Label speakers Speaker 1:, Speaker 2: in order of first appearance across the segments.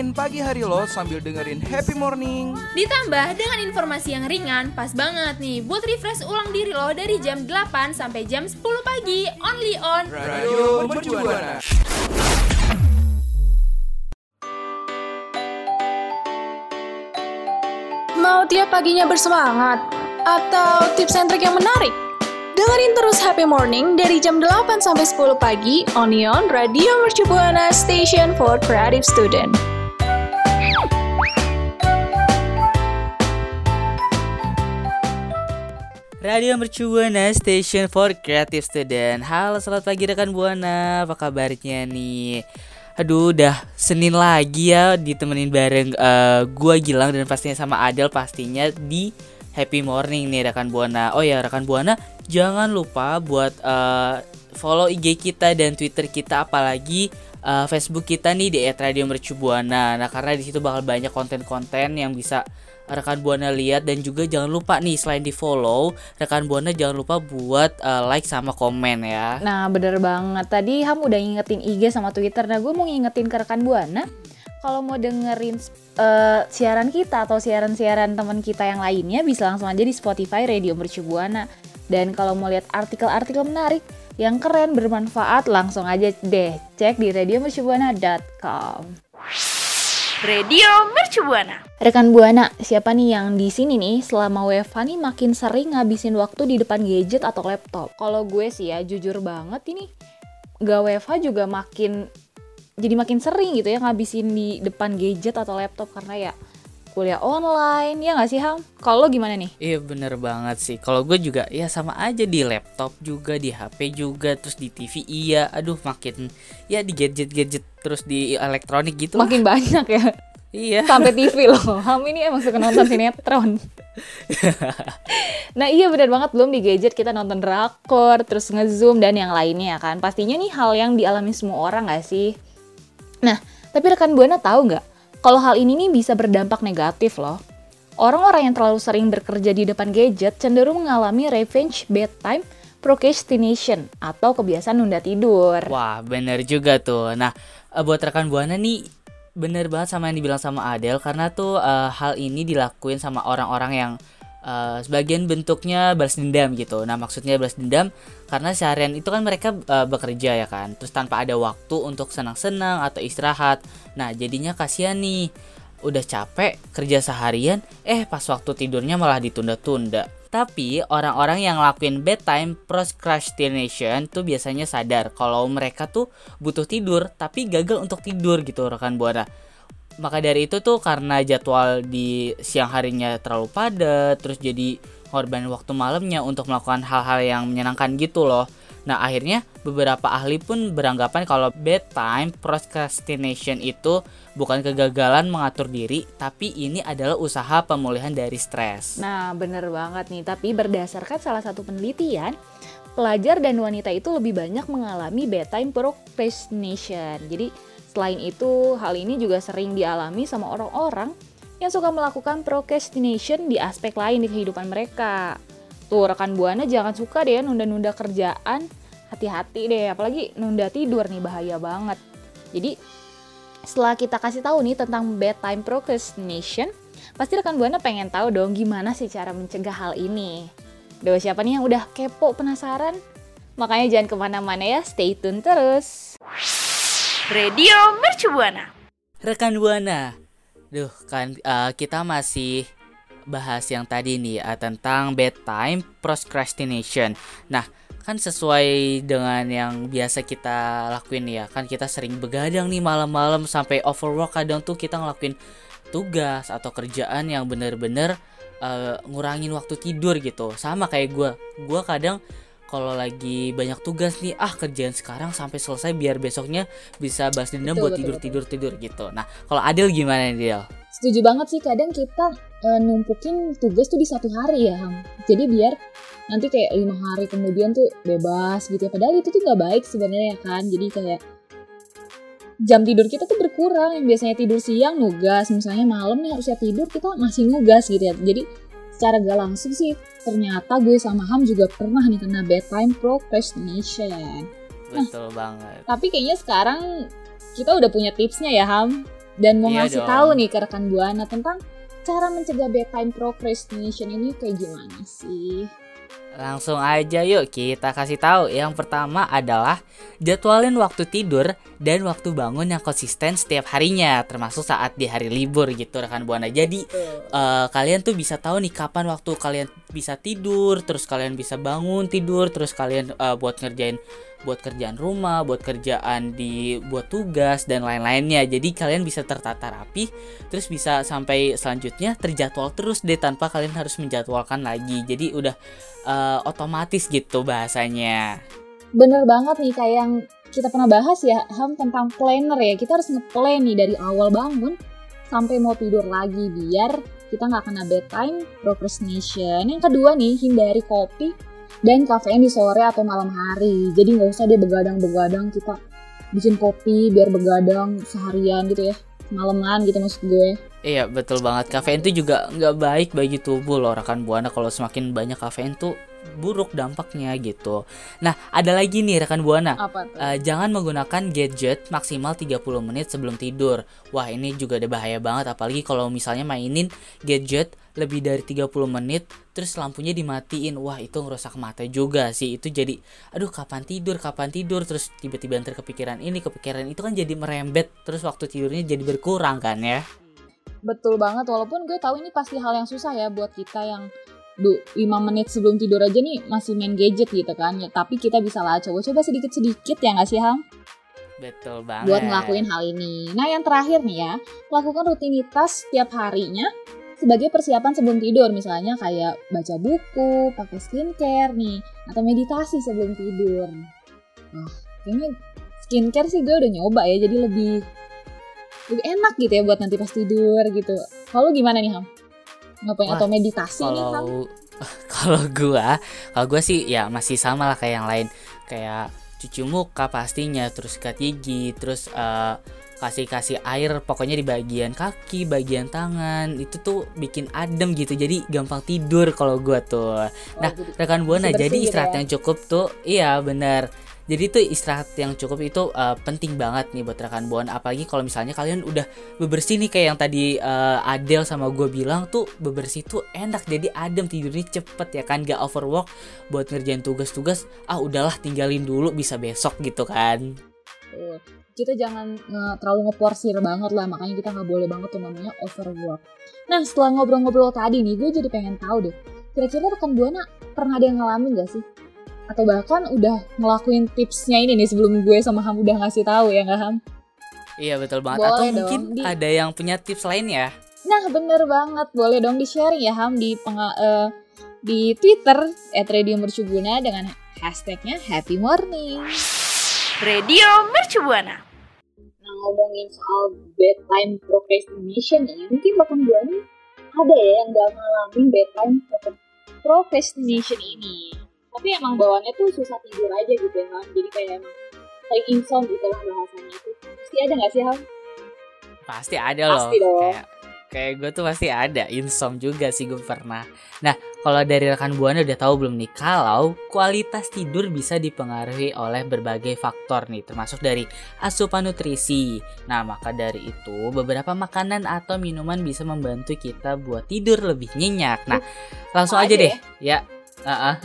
Speaker 1: warnain pagi hari lo sambil dengerin happy morning.
Speaker 2: Ditambah dengan informasi yang ringan, pas banget nih buat refresh ulang diri lo dari jam 8 sampai jam 10 pagi, only on
Speaker 1: Radio Mercubuana.
Speaker 3: Mau tiap paginya bersemangat? Atau tips and trick yang menarik? Dengerin terus Happy Morning dari jam 8 sampai 10 pagi Onion Radio Mercu Buana Station for Creative Student.
Speaker 4: Radio Mercu Buana Station for Creative Student. Halo selamat pagi rekan Buana. Apa kabarnya nih? Aduh udah Senin lagi ya Ditemenin bareng eh, gua Gilang dan pastinya sama Adel pastinya di Happy Morning nih rekan Buana. Oh ya rekan Buana Jangan lupa buat eh, follow IG kita dan Twitter kita Apalagi eh, Facebook kita nih di @radio Mercu Buana Nah karena di situ bakal banyak konten-konten yang bisa rekan buana lihat dan juga jangan lupa nih selain di follow rekan buana jangan lupa buat uh, like sama komen ya.
Speaker 5: Nah bener banget. Tadi Ham udah ngingetin IG sama Twitter. Nah gue mau ngingetin ke rekan Buana Kalau mau dengerin eh, siaran kita Atau siaran-siaran teman kita yang lainnya Bisa langsung aja di Spotify Radio Mercu Buana. Dan kalau mau lihat artikel-artikel menarik Yang keren, bermanfaat Langsung aja deh cek di radiomercubuana.com
Speaker 2: Radio Mercu Buana.
Speaker 5: Rekan Buana, siapa nih yang di sini nih selama WFH nih makin sering ngabisin waktu di depan gadget atau laptop? Kalau gue sih ya jujur banget ini gak WFH juga makin jadi makin sering gitu ya ngabisin di depan gadget atau laptop karena ya kuliah online ya nggak sih Ham? Kalau lo gimana nih?
Speaker 4: iya bener banget sih kalau gue juga ya sama aja di laptop juga di HP juga terus di TV iya aduh makin ya di gadget gadget terus di elektronik gitu lah.
Speaker 5: Makin banyak ya
Speaker 4: iya
Speaker 5: sampai TV loh. Ham ini emang suka nonton sinetron. nah iya benar banget belum di gadget kita nonton drakor terus ngezoom dan yang lainnya kan pastinya nih hal yang dialami semua orang gak sih nah tapi rekan buana tahu nggak kalau hal ini nih bisa berdampak negatif loh orang-orang yang terlalu sering bekerja di depan gadget cenderung mengalami revenge bedtime procrastination atau kebiasaan nunda tidur
Speaker 4: Wah, bener juga tuh. Nah, eh, buat rekan Buana nih bener banget sama yang dibilang sama Adel karena tuh eh, hal ini dilakuin sama orang-orang yang eh, sebagian bentuknya balas dendam gitu. Nah, maksudnya balas dendam karena seharian itu kan mereka eh, bekerja ya kan. Terus tanpa ada waktu untuk senang-senang atau istirahat. Nah, jadinya kasihan nih. Udah capek kerja seharian, eh pas waktu tidurnya malah ditunda-tunda. Tapi orang-orang yang ngelakuin bedtime procrastination tuh biasanya sadar kalau mereka tuh butuh tidur tapi gagal untuk tidur gitu rekan buana. Maka dari itu tuh karena jadwal di siang harinya terlalu padat terus jadi korban waktu malamnya untuk melakukan hal-hal yang menyenangkan gitu loh. Nah akhirnya beberapa ahli pun beranggapan kalau bedtime procrastination itu bukan kegagalan mengatur diri tapi ini adalah usaha pemulihan dari stres.
Speaker 5: Nah, bener banget nih. Tapi berdasarkan salah satu penelitian, pelajar dan wanita itu lebih banyak mengalami bedtime procrastination. Jadi, selain itu, hal ini juga sering dialami sama orang-orang yang suka melakukan procrastination di aspek lain di kehidupan mereka. Tuh, rekan Buana jangan suka deh nunda-nunda kerjaan. Hati-hati deh, apalagi nunda tidur nih bahaya banget. Jadi, setelah kita kasih tahu nih tentang bedtime procrastination, pasti rekan Buana pengen tahu dong gimana sih cara mencegah hal ini. Duh, siapa nih yang udah kepo penasaran? Makanya jangan ke mana-mana ya, stay tune terus.
Speaker 2: Radio Mercu Buana.
Speaker 4: Rekan Buana, duh kan eh, kita masih bahas yang tadi nih eh, tentang bedtime procrastination. Nah, kan sesuai dengan yang biasa kita lakuin ya, kan kita sering begadang nih malam-malam sampai overwork kadang tuh kita ngelakuin tugas atau kerjaan yang bener-bener eh, ngurangin waktu tidur gitu sama kayak gue gue kadang kalau lagi banyak tugas nih ah kerjaan sekarang sampai selesai biar besoknya bisa balas dendam
Speaker 5: Betul,
Speaker 4: buat
Speaker 5: betul,
Speaker 4: tidur tidur tidur gitu nah kalau Adil gimana nih Del?
Speaker 5: Setuju banget sih kadang kita eh, numpukin tugas tuh di satu hari ya Ham. Jadi biar nanti kayak lima hari kemudian tuh bebas gitu ya. Padahal itu tuh nggak baik sebenarnya kan. Jadi kayak jam tidur kita tuh berkurang. Yang biasanya tidur siang nugas, misalnya malam nih harusnya tidur kita masih nugas gitu ya. Jadi secara gak langsung sih ternyata gue sama Ham juga pernah nih kena bedtime procrastination.
Speaker 4: betul banget
Speaker 5: Tapi kayaknya sekarang kita udah punya tipsnya ya Ham dan mau
Speaker 4: Iya
Speaker 5: ngasih
Speaker 4: dong.
Speaker 5: tahu nih ke rekan buana tentang cara mencegah bedtime procrastination ini kayak gimana sih?
Speaker 4: Langsung aja yuk kita kasih tahu. Yang pertama adalah jadwalin waktu tidur dan waktu bangun yang konsisten setiap harinya, termasuk saat di hari libur gitu rekan buana. Jadi eh, kalian tuh bisa tahu nih kapan waktu kalian bisa tidur, terus kalian bisa bangun tidur, terus kalian eh, buat ngerjain buat kerjaan rumah, buat kerjaan di buat tugas dan lain-lainnya. Jadi kalian bisa tertata rapi, terus bisa sampai selanjutnya terjadwal terus deh tanpa kalian harus menjadwalkan lagi. Jadi udah eh, otomatis gitu bahasanya.
Speaker 5: Bener banget nih kayak yang kita pernah bahas ya Ham tentang planner ya. Kita harus nge-plan nih dari awal bangun sampai mau tidur lagi biar kita nggak kena bedtime procrastination. Yang kedua nih hindari kopi dan kafein di sore atau malam hari. Jadi nggak usah deh begadang-begadang kita bikin kopi biar begadang seharian gitu ya. Malaman gitu maksud gue.
Speaker 4: Iya betul banget kafein itu juga nggak baik bagi tubuh loh rekan buana kalau semakin banyak kafein tuh buruk dampaknya gitu. Nah ada lagi nih rekan buana
Speaker 5: Apa tuh?
Speaker 4: Eh, jangan menggunakan gadget maksimal 30 menit sebelum tidur. Wah, ini juga ada bahaya banget apalagi kalau misalnya mainin gadget lebih dari 30 menit terus lampunya dimatiin. Wah, itu ngerusak mata juga sih. Itu jadi aduh kapan tidur, kapan tidur terus tiba-tiba ntar kepikiran ini, kepikiran itu kan jadi merembet terus waktu tidurnya jadi berkurang kan ya.
Speaker 5: Betul banget, walaupun gue tahu ini pasti hal yang susah ya buat kita yang du, 5 menit sebelum tidur aja nih masih main gadget gitu kan ya. Tapi kita bisa lah coba-coba sedikit-sedikit ya nggak sih Ham?
Speaker 4: Betul banget.
Speaker 5: Buat ngelakuin hal ini. Nah yang terakhir nih ya, lakukan rutinitas setiap harinya sebagai persiapan sebelum tidur. Misalnya kayak baca buku, pakai skincare nih, atau meditasi sebelum tidur. Nah, kayaknya skincare sih gue udah nyoba ya, jadi lebih lebih enak gitu ya buat nanti pas tidur gitu. Kalau gimana nih Ham? Ngapain
Speaker 4: Wah,
Speaker 5: atau meditasi nih Ham?
Speaker 4: kalau kalau gua kalau gua sih ya masih sama lah kayak yang lain kayak cuci muka pastinya terus sikat gigi terus eh, kasih kasih air pokoknya di bagian kaki bagian tangan itu tuh bikin adem gitu. Jadi gampang tidur kalau gua tuh. Nah
Speaker 5: jadi
Speaker 4: rekan buana jadi
Speaker 5: gitu
Speaker 4: istirahat
Speaker 5: ya.
Speaker 4: yang cukup tuh iya benar jadi tuh istirahat yang cukup itu eh, penting banget nih buat rekan buana apalagi kalau misalnya kalian udah bebersih nih kayak yang tadi eh, Adele sama gue bilang tuh bebersih tuh enak. Jadi adem tidurnya cepet ya kan gak overwork. Buat ngerjain tugas-tugas ah udahlah tinggalin dulu bisa besok gitu kan
Speaker 5: Tuh. Kita jangan nge- terlalu ngeporsir banget lah, makanya kita nggak boleh banget tuh namanya overwork. Nah, setelah ngobrol-ngobrol tadi nih, gue jadi pengen tahu deh, kira-kira rekan Buana pernah ada yang ngalamin gak sih? Atau bahkan udah ngelakuin tipsnya ini nih sebelum gue sama Ham udah ngasih tahu ya nggak Ham?
Speaker 4: iya betul banget atau
Speaker 5: Boleh
Speaker 4: mungkin
Speaker 5: dong, di-
Speaker 4: ada yang punya tips lain ya
Speaker 5: Nah, bener banget. Boleh dong di-sharing ya Ham di penga- eh, di Twitter @radiomercubuana dengan hashtagnya Happy Morning.
Speaker 6: Radio Mercubuana.
Speaker 5: Nah ngomongin soal bedtime procrastination nih, mungkin rekan gue nih ada ya yang gak ngalamin bedtime pro- procrastination ini. Tapi emang bawaannya tuh susah tidur aja gitu ya Ham. Jadi kayak emang kayak insom gitu lah bahasanya itu. Pasti ada gak sih Ham?
Speaker 4: pasti ada loh
Speaker 5: Pasti dong.
Speaker 4: kayak kayak gue tuh pasti ada insom juga sih gue pernah nah kalau dari rekan buana udah tahu belum nih kalau kualitas tidur bisa dipengaruhi oleh berbagai faktor nih termasuk dari asupan nutrisi. Nah maka dari itu beberapa makanan atau minuman bisa membantu kita buat tidur lebih nyenyak. Nah langsung
Speaker 5: Apa
Speaker 4: aja
Speaker 5: aja
Speaker 4: deh. ya Uh-uh.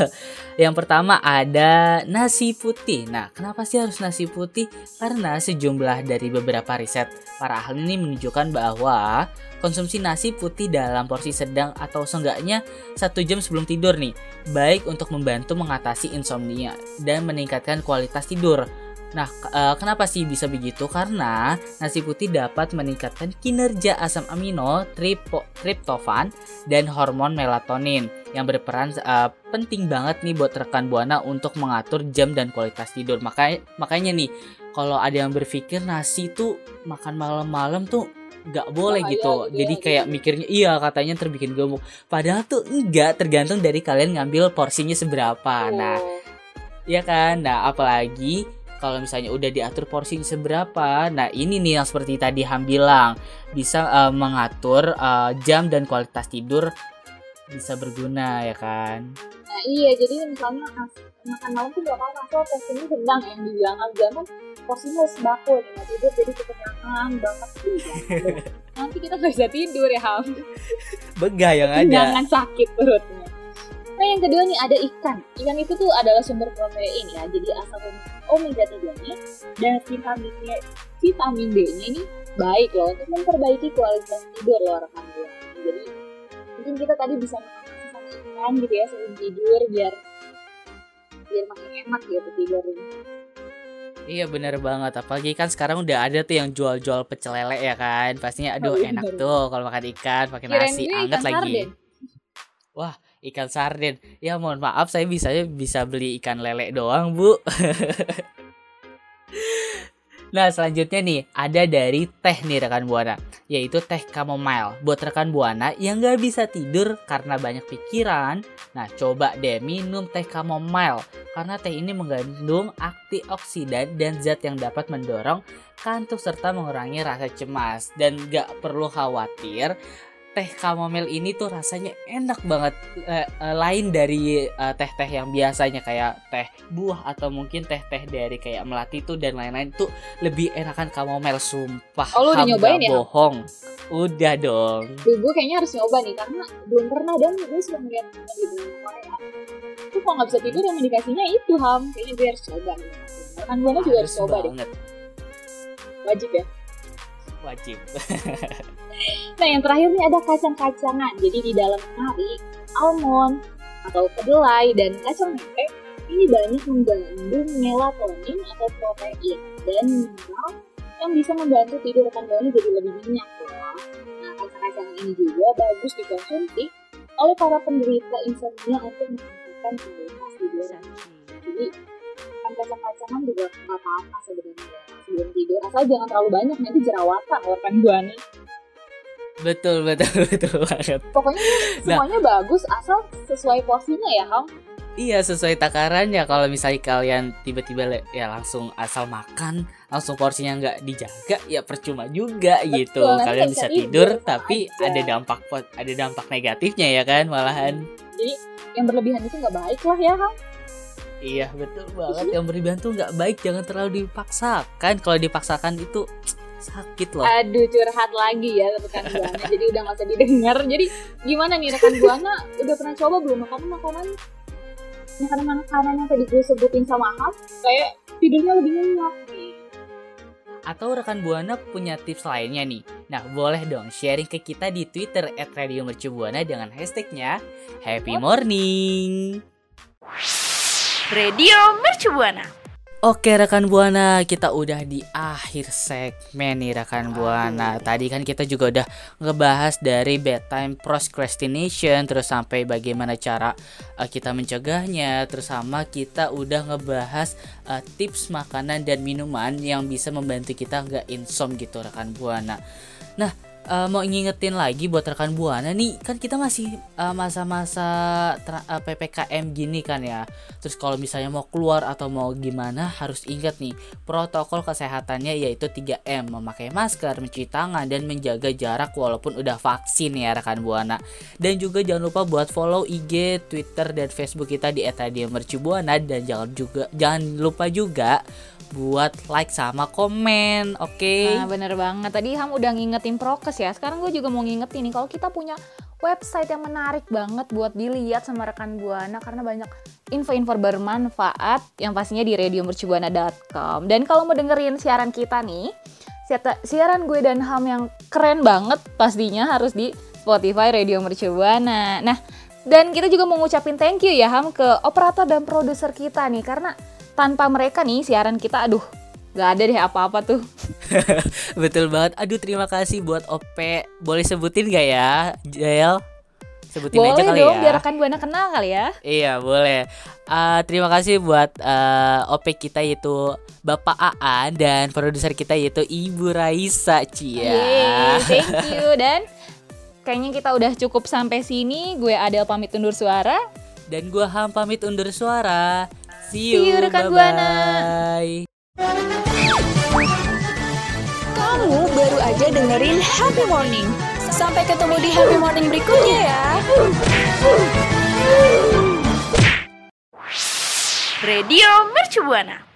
Speaker 4: yang pertama ada nasi putih. Nah, kenapa sih harus nasi putih? Karena sejumlah dari beberapa riset para ahli ini menunjukkan bahwa konsumsi nasi putih dalam porsi sedang atau seenggaknya satu jam sebelum tidur nih baik untuk membantu mengatasi insomnia dan meningkatkan kualitas tidur. Nah, eh, kenapa sih bisa begitu? Karena nasi putih dapat meningkatkan kinerja asam amino, tripo, triptofan, dan hormon melatonin yang berperan eh, penting banget nih buat rekan buana untuk mengatur jam dan kualitas tidur. Makanya makanya nih kalau ada yang berpikir nasi tuh makan malam-malam tuh nggak boleh
Speaker 5: Bahaya
Speaker 4: gitu.
Speaker 5: gitu ya,
Speaker 4: Jadi kayak mikirnya iya katanya terbikin gemuk. Padahal tuh enggak, tergantung dari kalian ngambil porsinya seberapa. Nah,
Speaker 5: Oh.
Speaker 4: ya kan? Nah, apalagi kalau misalnya udah diatur porsinya seberapa. Nah, ini nih yang seperti tadi Ham bilang, bisa eh, mengatur eh, jam dan kualitas tidur bisa berguna ya kan.
Speaker 5: Nah iya, jadi misalnya makan malam tuh gak apa-apa, asal porsinya sedang yang dibilang zaman porsinya nih, nggak tidur jadi kekenyangan banget. Nanti kita gak bisa tidur ya Ham,
Speaker 4: Begah yang ada.
Speaker 5: jangan sakit perutnya. Nah yang kedua nih ada ikan. Ikan itu tuh adalah sumber protein ya, jadi asal omega 3 nya dan vitamin D, vitamin D-nya ini baik loh untuk memperbaiki kualitas tidur loh rekan gue. Jadi mungkin kita tadi bisa makan sama ikan gitu ya sebelum tidur biar biar makin enak gitu tidurnya.
Speaker 4: Iya bener banget apalagi kan sekarang udah ada tuh yang jual-jual pecel lele ya kan pastinya aduh
Speaker 5: Oh, iya,
Speaker 4: enak
Speaker 5: bener.
Speaker 4: tuh kalau makan ikan pakai nasi anget lagi
Speaker 5: sarden.
Speaker 4: Ikan sarden ya mohon maaf saya bisanya bisa beli ikan lele doang bu. Nah selanjutnya nih ada dari teh nih rekan buana. Yaitu teh chamomile. Buat rekan buana yang gak bisa tidur karena banyak pikiran. Nah coba deh minum teh chamomile. Karena teh ini mengandung antioksidan dan zat yang dapat mendorong kantuk serta mengurangi rasa cemas. Dan gak perlu khawatir teh chamomile ini tuh rasanya enak banget eh, eh, lain dari eh, teh-teh yang biasanya kayak teh buah atau mungkin teh-teh dari kayak melati tuh dan lain-lain tuh lebih enakan chamomile sumpah
Speaker 5: Oh, lu udah nyobain ya?
Speaker 4: bohong udah dong
Speaker 5: Duh, gue kayaknya harus nyoba nih karena belum pernah dan gue sudah melihat di dalam Korea. Itu kalau nggak bisa tidur yang indikasinya itu ham. Kayaknya gue harus coba nih. Kan gue juga harus coba deh.
Speaker 4: banget
Speaker 5: Wajib ya.
Speaker 4: Wajib
Speaker 5: Nah yang terakhir nih ada kacang-kacangan. Jadi di dalam nari, almond atau kedelai dan kacang merah ini banyak mengandung melatonin atau protein dan mineral yang bisa membantu tidur rekan jadi lebih nyenyak loh. Nah kacang-kacangan ini juga bagus dikonsumsi oleh para penderita insomnia untuk meningkatkan kualitas tidur. Jadi makan kacang-kacangan juga nggak apa-apa sebenarnya sebelum tidur asal jangan terlalu banyak nanti jerawatan loh rekan buana.
Speaker 4: betul betul betul banget
Speaker 5: Pokoknya
Speaker 4: Nah.
Speaker 5: semuanya bagus asal sesuai porsinya ya Ham.
Speaker 4: Iya sesuai takarannya kalau misalnya kalian tiba-tiba ya langsung asal makan langsung porsinya nggak dijaga ya percuma juga gitu
Speaker 5: nanti
Speaker 4: kalian bisa tidur
Speaker 5: tidur,
Speaker 4: tapi
Speaker 5: aja.
Speaker 4: ada dampak ada dampak negatifnya ya kan malahan
Speaker 5: Yang berlebihan itu nggak baik lah ya Ham.
Speaker 4: Iya betul banget yang berlebihan tuh nggak baik jangan terlalu dipaksakan kalau dipaksakan itu sakit loh
Speaker 5: Aduh curhat lagi ya rekan buana. jadi udah nggak usah didengar. Jadi gimana nih rekan buana? Udah pernah coba belum makan makanan makanan makanan yang tadi gue sebutin sama Ham? Kayak tidurnya lebih nyenyak nih.
Speaker 4: atau rekan buana punya tips lainnya nih nah boleh dong sharing ke kita di twitter at radio mercubuana dengan hashtagnya happy morning
Speaker 6: Radio Mercu Buana.
Speaker 4: Oke rekan buana, kita udah di akhir segmen nih rekan buana. Tadi kan kita juga udah ngebahas dari bedtime procrastination, terus sampai bagaimana cara uh, kita mencegahnya, terus sama kita udah ngebahas uh, tips makanan dan minuman yang bisa membantu kita nggak insom gitu rekan buana. Nah, uh, mau ngingetin lagi buat rekan buana nih, kan kita masih uh, masa-masa uh, ppkm gini kan ya. Terus kalau misalnya mau keluar atau mau gimana harus ingat nih protokol kesehatannya yaitu 3M, memakai masker, mencuci tangan dan menjaga jarak walaupun udah vaksin ya rekan Buana. Dan juga jangan lupa buat follow IG, Twitter dan Facebook kita di @radiomercubuana dan jangan juga jangan lupa juga buat like sama komen, oke?
Speaker 5: Nah bener banget. Tadi Ham udah ngingetin prokes ya. Sekarang gue juga mau ngingetin nih kalau kita punya website yang menarik banget buat dilihat sama rekan buana karena banyak info-info bermanfaat yang pastinya di radiomercubuana.com. Dan kalau mau dengerin siaran kita nih, siaran gue dan Ham yang keren banget pastinya harus di Spotify Radio Mercubuana. Nah, dan kita juga mau ngucapin thank you ya Ham ke operator dan produser kita nih karena tanpa mereka nih siaran kita aduh Gak ada deh apa-apa tuh.
Speaker 4: Betul banget. Aduh terima kasih buat OP. Boleh sebutin gak ya, Jael? Sebutin
Speaker 5: Boleh
Speaker 4: aja kali
Speaker 5: dong,
Speaker 4: ya.
Speaker 5: biar rekan buana kenal kali ya.
Speaker 4: Iya boleh. Ah, terima kasih buat eh, OP kita yaitu Bapak Aan dan produser kita yaitu Ibu Raisa Cia.
Speaker 5: Yeay, thank you dan kayaknya kita udah cukup sampai sini. Gue Adel pamit undur suara.
Speaker 4: Dan gua Ham pamit undur suara. See
Speaker 5: See
Speaker 4: you,
Speaker 5: you, rekan
Speaker 4: bye-bye.
Speaker 3: Kamu baru aja dengerin Happy Morning. Sampai ketemu di Happy Morning berikutnya ya.
Speaker 6: Radio Mercu Buana.